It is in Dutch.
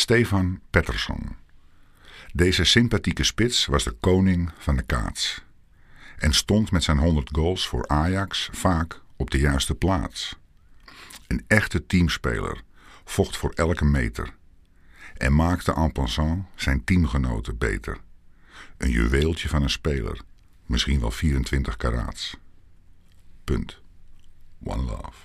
Stefan Pettersson. Deze sympathieke spits was de koning van de kaats en stond met zijn 100 goals voor Ajax vaak op de juiste plaats. Een echte teamspeler, vocht voor elke meter en maakte en passant zijn teamgenoten beter. Een juweeltje van een speler, misschien wel 24 karaats. Punt. One love.